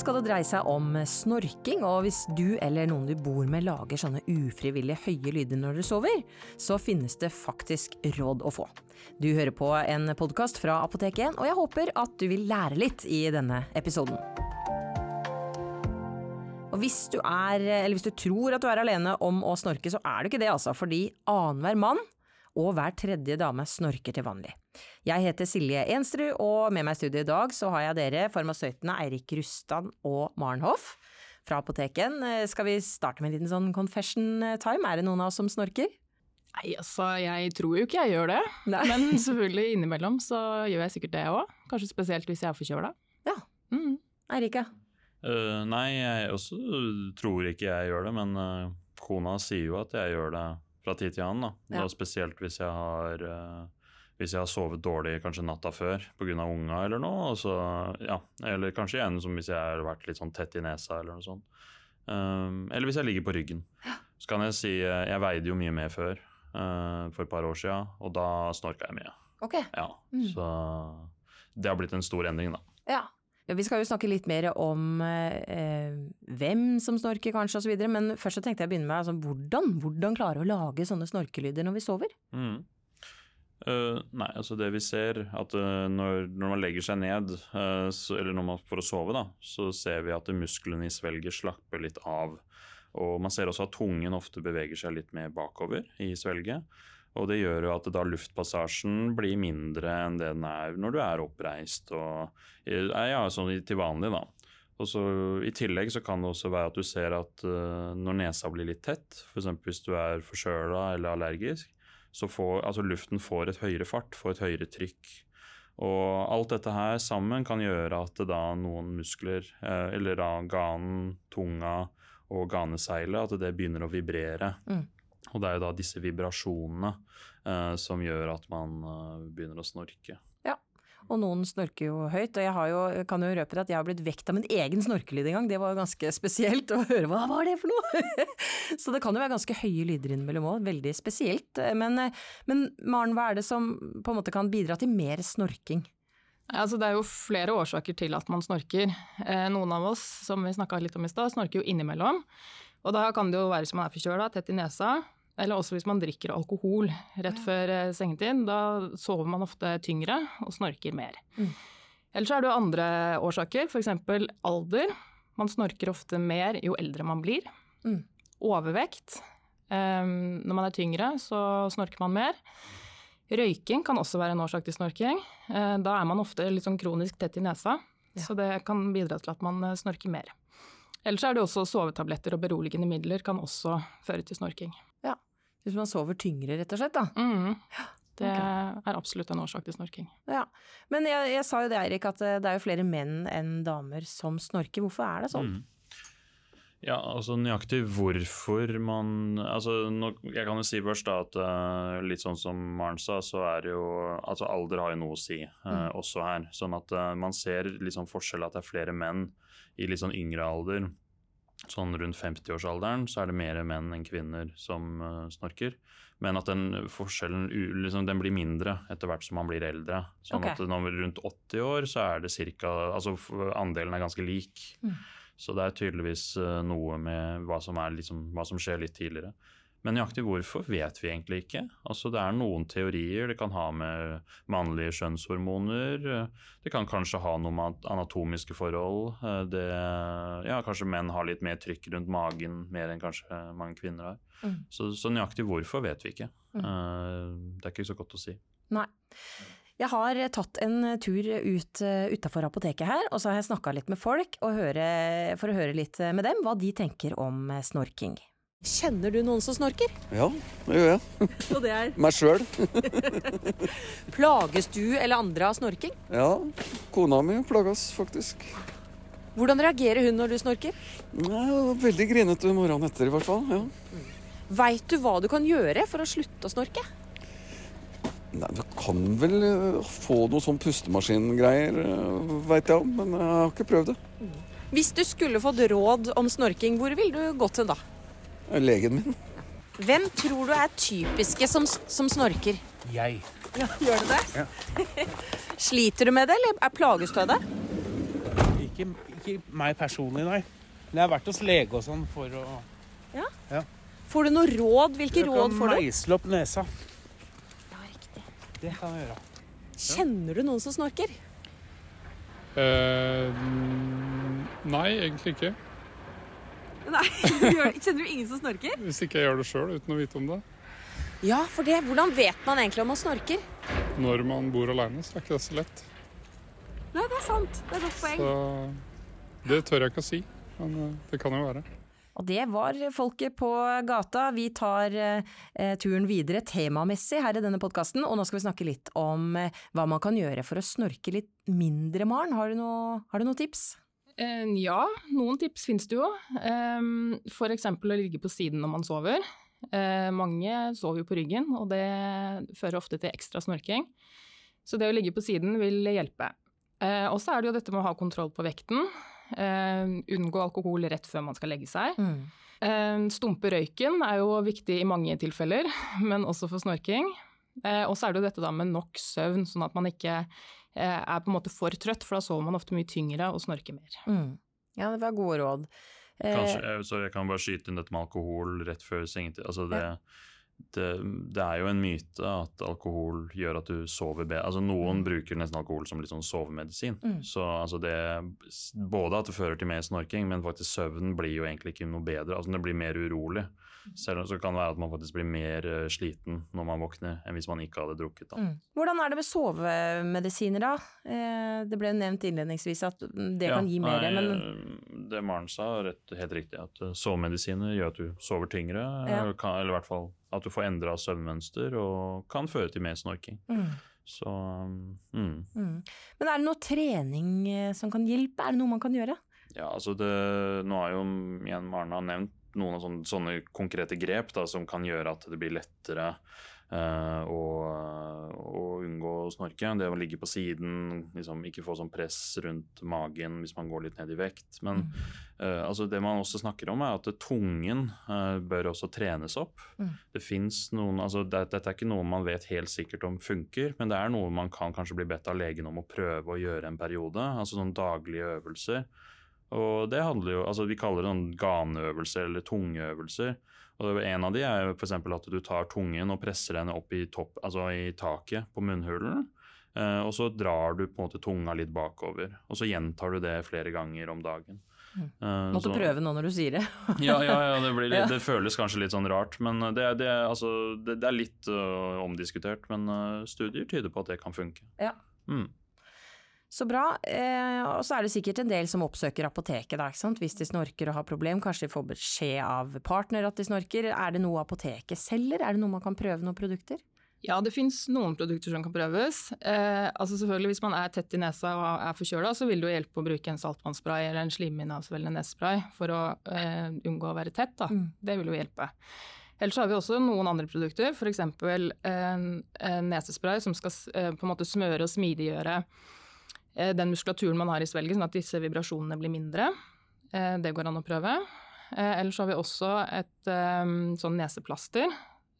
skal det dreie seg om snorking, og hvis du eller noen du bor med lager sånne ufrivillige høye lyder når dere sover, så finnes det faktisk råd å få. Du hører på en podkast fra Apotek 1, og jeg håper at du vil lære litt i denne episoden. Og hvis du, er, hvis du tror at du er alene om å snorke, så er du ikke det, altså, fordi annenhver mann og hver tredje dame snorker til vanlig. Jeg heter Silje Enstrud, og med meg i studio i dag så har jeg dere, farmasøytene Eirik Rustan og Maren Hoff fra Apoteken. Skal vi starte med en liten sånn confession time? Er det noen av oss som snorker? Nei, altså jeg tror jo ikke jeg gjør det, Nei. men selvfølgelig innimellom så gjør jeg sikkert det òg. Kanskje spesielt hvis jeg er forkjøla. Ja. Mm. Eirika? Uh, nei, jeg også tror ikke jeg gjør det, men uh, kona sier jo at jeg gjør det fra tid til annen. Da. Ja. spesielt hvis jeg har uh, hvis jeg har sovet dårlig kanskje natta før pga. unga eller noe. Så, ja, eller kanskje igjen som hvis jeg har vært litt sånn tett i nesa eller noe sånt. Um, eller hvis jeg ligger på ryggen. Så kan jeg si uh, Jeg veide jo mye mer før, uh, for et par år siden, og da snorka jeg mye. Ok. Ja, mm. Så det har blitt en stor endring, da. Ja. Ja, vi skal jo snakke litt mer om eh, hvem som snorker kanskje osv., men først så tenkte jeg å begynne med altså, hvordan, hvordan klare å lage sånne snorkelyder når vi sover? Mm. Uh, nei, altså det vi ser, at uh, når, når, man legger seg ned, uh, så, eller man, for å sove, da, så ser vi at musklene i svelget slapper litt av. Og man ser også at tungen ofte beveger seg litt mer bakover i svelget. Og det gjør jo at da luftpassasjen blir mindre enn det den er når du er oppreist og ja, sånn til vanlig, da. Og så I tillegg så kan det også være at du ser at når nesa blir litt tett, f.eks. hvis du er forkjøla eller allergisk, så får altså luften får et høyere fart, får et høyere trykk. Og alt dette her sammen kan gjøre at da noen muskler, uh, eller da ganen, tunga og ganeseilet, at det begynner å vibrere. Mm. Og det er jo da disse vibrasjonene eh, som gjør at man uh, begynner å snorke. Og noen snorker jo høyt. Og jeg jo, kan jo røpe at jeg har blitt vekt av min egen snorkelyd en gang. Det var ganske spesielt å høre hva var det for noe? Så det kan jo være ganske høye lyder innimellom òg. Veldig spesielt. Men, men Maren, hva er det som på en måte kan bidra til mer snorking? Altså, det er jo flere årsaker til at man snorker. Eh, noen av oss, som vi snakka litt om i stad, snorker jo innimellom. Og da kan det jo være som man er forkjøla, tett i nesa, eller også hvis man drikker alkohol rett før eh, sengetid. Da sover man ofte tyngre og snorker mer. Mm. Ellers er det jo andre årsaker, f.eks. alder. Man snorker ofte mer jo eldre man blir. Mm. Overvekt. Um, når man er tyngre, så snorker man mer. Røyking kan også være en årsak til snorking. Uh, da er man ofte litt sånn kronisk tett i nesa, ja. så det kan bidra til at man eh, snorker mer. Ellers er det også sovetabletter og beroligende midler kan også føre til snorking. Ja, Hvis man sover tyngre, rett og slett, da. Mm. Det okay. er absolutt en årsak til snorking. Ja, Men jeg, jeg sa jo det, Eirik, at eh, det er jo flere menn enn damer som snorker. Hvorfor er det sånn? Mm. Ja, altså nøyaktig hvorfor man altså Jeg kan jo si først da at uh, litt sånn som Maren sa, så er det jo altså alder har jo noe å si uh, mm. også her. Sånn at uh, man ser litt sånn forskjell at det er flere menn i litt sånn yngre alder, sånn rundt 50-årsalderen, så er det mer menn enn kvinner som uh, snorker. Men at den forskjellen liksom, den blir mindre etter hvert som man blir eldre. Sånn okay. at når man er rundt 80 år, så er det cirka Altså andelen er ganske lik. Mm. Så det er tydeligvis uh, noe med hva som, liksom, hva som skjer litt tidligere. Men nøyaktig hvorfor vet vi egentlig ikke. Altså Det er noen teorier. Det kan ha med mannlige skjønnshormoner. Det kan kanskje ha noe med anatomiske forhold. Det, ja, kanskje menn har litt mer trykk rundt magen mer enn kanskje mange kvinner har. Mm. Så, så, nøyaktig hvorfor vet vi ikke. Mm. Eh, det er ikke så godt å si. Nei. Jeg har tatt en tur ut utafor apoteket her, og så har jeg snakka litt med folk for å høre litt med dem hva de tenker om snorking. Kjenner du noen som snorker? Ja, det gjør jeg. Og det er? Meg sjøl. plages du eller andre av snorking? Ja, kona mi plages faktisk. Hvordan reagerer hun når du snorker? Nei, veldig grinete morgenen etter, i hvert fall. ja. Mm. Veit du hva du kan gjøre for å slutte å snorke? Nei, Du kan vel eh, få noe sånn pustemaskingreier, eh, veit jeg om. Men jeg har ikke prøvd det. Mm. Hvis du skulle fått råd om snorking, hvor ville du gått hen da? Legen min. Hvem tror du er typiske som, som snorker? Jeg. Ja, gjør du det? Ja. Sliter du med det, eller er plages du av det? Ikke ikke, meg personlig, nei. Men jeg har vært hos lege og sånn for å Får du noe råd? Hvilke råd får du? meisle opp nesa. Ja, riktig. Det kan jeg gjøre. Kjenner du noen som snorker? Eh, mm, nei, egentlig ikke. Nei, Kjenner du ingen som snorker? Hvis ikke jeg gjør det sjøl uten å vite om det. Ja, for det. Hvordan vet man egentlig om man snorker? Når man bor aleine, så er ikke det så lett. Nei, det er sant. Det er et godt poeng. Så det tør jeg ikke å si, men eh, det kan jo være. Og det var folket på gata. Vi tar eh, turen videre temamessig her i denne podkasten, og nå skal vi snakke litt om eh, hva man kan gjøre for å snorke litt mindre, Maren. Har du noen har du noe tips? Eh, ja, noen tips finnes det jo. Eh, for eksempel å ligge på siden når man sover. Eh, mange sover jo på ryggen, og det fører ofte til ekstra snorking. Så det å ligge på siden vil hjelpe. Eh, og så er det jo dette med å ha kontroll på vekten. Eh, unngå alkohol rett før man skal legge seg. Eh, Stumpe røyken er jo viktig i mange tilfeller, men også for snorking. Eh, og så er det jo dette da med nok søvn, sånn at man ikke er på en måte for trøtt, for da sover man ofte mye tyngre og snorker mer. Mm. Ja, det var gode råd. Eh, Kanskje, jeg- så jeg kan bare skyte inn dette med alkohol rett før sengetid. Altså det, det, det er jo en myte at alkohol gjør at du sover bedre. Altså Noen bruker nesten alkohol som litt sånn sovemedisin. Mm. Så altså det, Både at det fører til mer snorking, men faktisk søvnen blir jo egentlig ikke noe bedre. Altså Det blir mer urolig. Selv om det kan være at man faktisk blir mer eh, sliten når man våkner, enn hvis man ikke hadde drukket. Mm. Hvordan er det med sovemedisiner, da? Eh, det ble nevnt innledningsvis at det Ja, kan gi mer, nei, men eh, Det Maren sa, er helt riktig. At sovemedisiner gjør at du sover tyngre. Ja. eller i hvert fall at du får endra søvnmønster og kan føre til mer snorking. mm. Så mm. Mm. Men er det noe trening som kan hjelpe? Er det noe man kan gjøre? Ja, altså det Nå har jo igjen Maren har nevnt noen sånne, sånne konkrete grep da, som kan gjøre at det blir lettere uh, å, å unngå å snorke. Det å ligge på siden, liksom ikke få sånn press rundt magen hvis man går litt ned i vekt. Men eh, altså det man også snakker om, er at tungen uh, bør også trenes opp. Mm. Det noen, altså det, Dette er ikke noe man vet helt sikkert om funker, men det er noe man kan kanskje bli bedt av legen om å prøve å gjøre en periode. Altså sånn daglige øvelser. Og det handler jo, altså Vi kaller det ganeøvelser eller tungeøvelser. Og En av de er f.eks. at du tar tungen og presser den opp i, topp, altså i taket på munnhulen. Eh, og så drar du på en måte tunga litt bakover. Og så gjentar du det flere ganger om dagen. Eh, Måtte så- prøve nå når du sier det. ja, ja, ja det, blir litt, Ja. det føles kanskje litt sånn rart, men det, er- det, er- altså, det, det er litt uh, omdiskutert. Men uh, studier tyder på at det kan funke. Ja. Mm. Så bra. Eh, og så er det sikkert en del som oppsøker apoteket da, ikke sant? hvis de snorker og har problem. Kanskje de får beskjed av partner at de snorker. Er det noe apoteket selger? Er det noe man kan prøve noen produkter? Ja, det fins noen produkter som kan prøves. Eh, altså selvfølgelig Hvis man er tett i nesa og er forkjøla, så vil det jo hjelpe å bruke en saltvannsspray eller en slimhinneavsvellende nesespray for å eh, unngå å være tett. Da. Mm. Det vil jo hjelpe. Ellers har vi også noen andre produkter, f.eks. En, en nesespray som skal eh, på en måte smøre og smidiggjøre den muskulaturen man har i svelget, sånn at disse vibrasjonene blir mindre. Eh, det går an å prøve. Eh, ellers har vi også et eh, sånn neseplaster.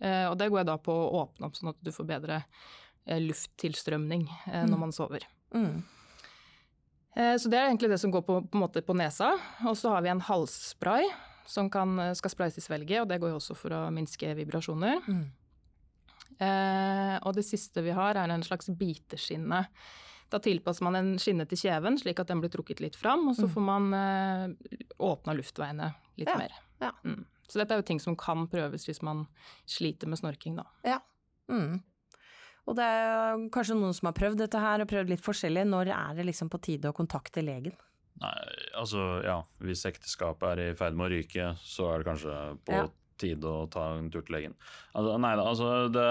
Eh, og det går jeg da på å åpne opp, sånn at du får bedre eh, lufttilstrømning eh, når Mm. man sover. Mm. Eh, så det er egentlig det som går på, på, på nesa. Og så har vi en halsspray som kan, eh, skal sprayes i svelget, og det går jo også for å minske vibrasjoner. Mm. Eh, og det siste vi har, er en slags biteskinne. Da tilpasser man en skinne til kjeven, slik at den blir trukket litt fram, og så Mm. får man eh, åpna luftveiene litt Ja, mer. ja. Mm. Så dette er jo ting som kan prøves hvis man sliter med snorking, da. Mm. Og det er kanskje noen som har prøvd dette her, og prøvd litt forskjellig. Når er det liksom på tide å kontakte legen? Nei, altså ja, hvis ekteskapet er i ferd med å ryke, så er det kanskje på Ja. Tide å ta en tur til legen. Altså, nei da, altså det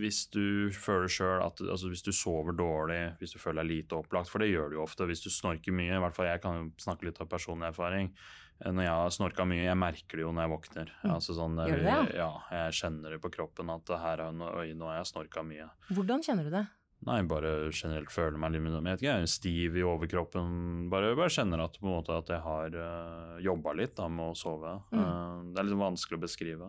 Hvis du føler sjøl at altså, Hvis du sover dårlig, hvis du føler deg lite opplagt, for det gjør du jo ofte hvis du snorker mye, i hvert fall jeg kan jo snakke litt av personlig erfaring. Eh, Når jeg har snorka mye, jeg merker det jo når jeg våkner. Mm. Altså sånn, Gjør du det, ja? Jeg kjenner det på kroppen at her er oi, nå har jeg snorka mye. Hvordan kjenner du det? Nei, bare generelt føler meg litt jeg vet ikke, jeg er stiv i overkroppen. Bare, bare kjenner at, på en måte, at jeg har uh, jobba litt da, med å sove. Mm. Uh, det er litt vanskelig å beskrive.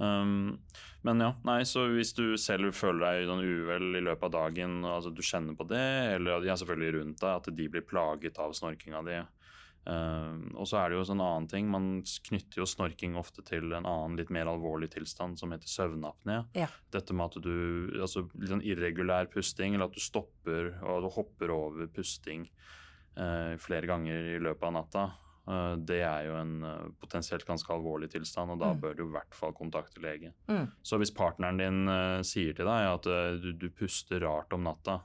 Um, men ja, nei, så hvis du selv føler deg sånn uvel i løpet av dagen, altså du kjenner på det, eller ja, selvfølgelig rundt deg, at de blir plaget av snorkinga di. Um, og så er det jo en annen ting, man knytter jo snorking ofte til en annen litt mer alvorlig tilstand som heter søvnapné. Ja. Dette med at du altså litt sånn irregulær pusting, eller at du stopper og du hopper over pusting uh, flere ganger i løpet av natta. Uh, det er jo en eh, potensielt ganske alvorlig tilstand, og da Mm. bør du i hvert fall kontakte lege. Mm. Så hvis partneren din sier til deg at du, du puster rart om natta,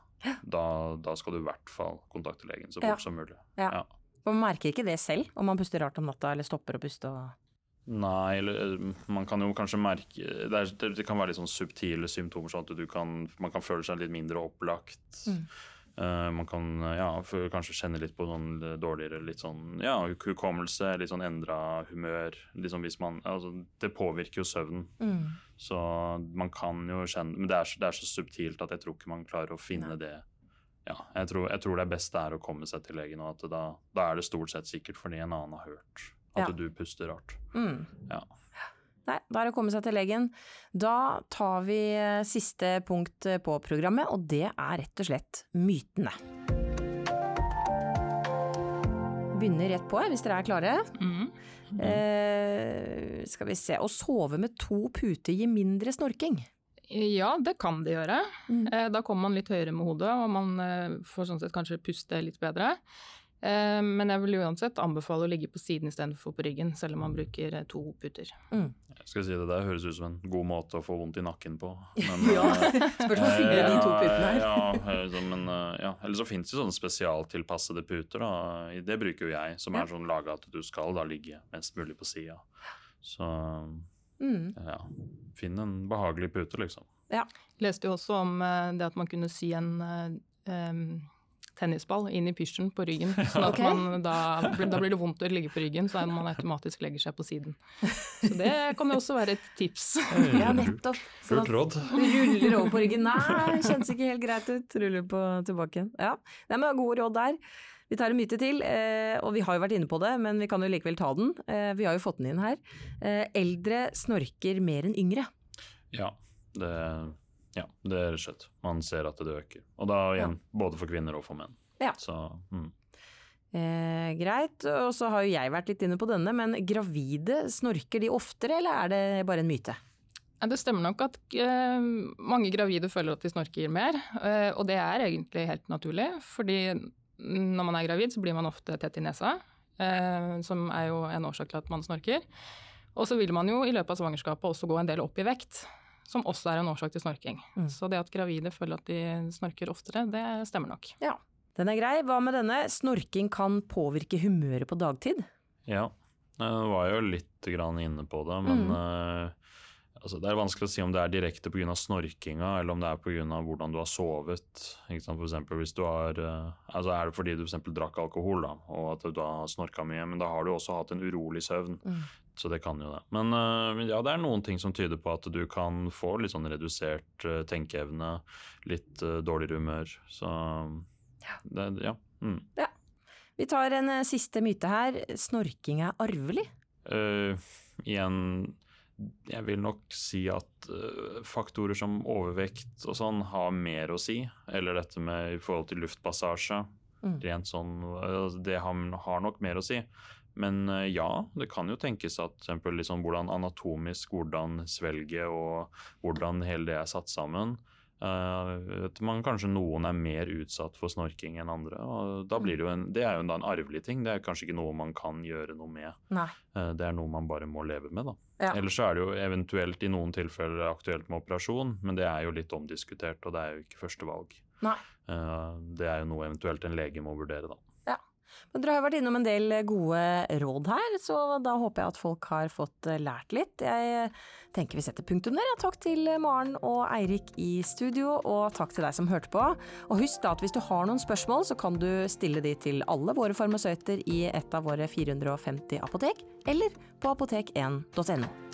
da, da skal du i hvert fall kontakte legen så Ja. fort som mulig. Ja. Ja. Man merker ikke det selv, om man puster rart om natta eller stopper å puste og Nei, eller eh, man kan jo kanskje merke Det, er, det, kan være litt sånn subtile symptomer, sånn at du kan, man kan føle seg litt mindre opplagt. Mm. Uh, man kan ja, kanskje kjenne litt på noen dårligere litt sånn, ja, hukommelse, litt sånn endra humør. Liksom hvis man, altså, det påvirker jo søvnen, mm. så man kan jo kjenne Men det er, det er så subtilt at jeg tror ikke man klarer å finne det. Ja, jeg tror, jeg tror det beste er å komme seg til legen, og at da, da er det stort sett sikkert fordi en annen har hørt at Ja. du puster rart. Mm. Ja. Nei, da er det å komme seg til legen. Da tar vi eh, siste punkt eh, på programmet, og det er rett og slett mytene. Begynner rett på, hvis dere er klare. Mm. Eh, skal vi se. Å sove med to puter gir mindre snorking. Ja, det kan det gjøre. Mm. Eh, Da kommer man litt høyere med hodet, og man eh, får sånn sett kanskje puste litt bedre. Eh, Men jeg vil uansett anbefale å ligge på siden istedenfor på ryggen, selv om man bruker to puter. Jeg skal si Det der høres ut som en god måte å få vondt i nakken på. Men, Ja, eh, spørs hvor finner de to putene her. Ja, så- men ja. Eller så finnes det sånne spesialtilpassede puter. da. Det bruker jo jeg, som er sånn laga at du skal da ligge mest mulig på sida. Så Mm. ja, finn en behagelig pute, liksom. Leste jo også om eh, det at man kunne sy en um, tennisball inn i pysjen på ryggen. Sånn at okay. man da, da blir det vondt å ligge på ryggen, så man automatisk legger seg på siden. Så det kan jo også være et tips. Ja, nettopp. Fullt råd. du ruller over på ryggen. Nei, kjennes ikke helt greit ut. Ruller på tilbake igjen. Ja, Nei, men gode råd der. Vi tar en myte til, eh, og vi har jo vært inne på det, men vi kan jo likevel ta den. Eh, vi har jo fått den inn her. Eh, eldre snorker mer enn yngre. Ja, det, ja, det er rett og slett. Man ser at det øker. Og da igjen, både for kvinner og for menn. Ja. Så mm. Eh, greit, og så har jo jeg vært litt inne på denne, men gravide, snorker de oftere, eller er det bare en myte? Det stemmer nok at eh, mange gravide føler at de snorker mer, eh, og det er egentlig helt naturlig. Fordi når man er gravid, så blir man ofte tett i nesa, eh, som er jo en årsak til at man snorker. Og så vil man jo i løpet av svangerskapet også gå en del opp i vekt, som også er en årsak til snorking. Mm. Så det at gravide føler at de snorker oftere, det stemmer nok. Ja. Den er grei. Hva med denne? Snorking kan påvirke humøret på dagtid? Ja, jeg var jo litt grann inne på det, men Mm. Altså det er vanskelig å si om det er direkte pga. snorkinga, eller om det er pga. hvordan du har sovet. For eksempel, hvis du har, eh, altså er det fordi du for drakk alkohol da, og at du har snorka mye, men da har du også hatt en urolig søvn. Mm. Så det kan jo det. Men eh, ja, det er noen ting som tyder på at du kan få litt sånn redusert eh, tenkeevne, litt dårligere humør. Så det, ja. Mm. Vi tar en siste myte her. Snorking er arvelig. Uh, igjen, jeg vil nok si at eh, faktorer som overvekt og sånn har mer å si. Eller dette med i forhold til luftpassasje. Mm. Rent sånn, eh, det har, har nok mer å si. Men eh, ja, det kan jo tenkes at eksempel liksom hvordan anatomisk, hvordan svelget og hvordan hele det er satt sammen. Eh, man kanskje noen er mer utsatt for snorking enn andre. og da blir Det jo en, det er jo en, en arvelig ting. Det er kanskje ikke noe man kan gjøre noe med. Eh, Det er noe man bare må leve med, da. Ja. Ellers så er det jo eventuelt i noen tilfeller aktuelt med operasjon, men det er jo litt omdiskutert, og det er jo ikke førstevalg. Nei. Eh, Det er jo noe eventuelt en lege må vurdere, da. Men dere har vært innom en del gode råd her, så da håper jeg at folk har fått eh, lært litt. Jeg tenker vi setter punktum der. Takk til Maren og Eirik i studio, og takk til deg som hørte på. Og husk da at hvis du har noen spørsmål, så kan du stille de til alle våre farmasøyter i et av våre 450 apotek, eller på apotek1.no.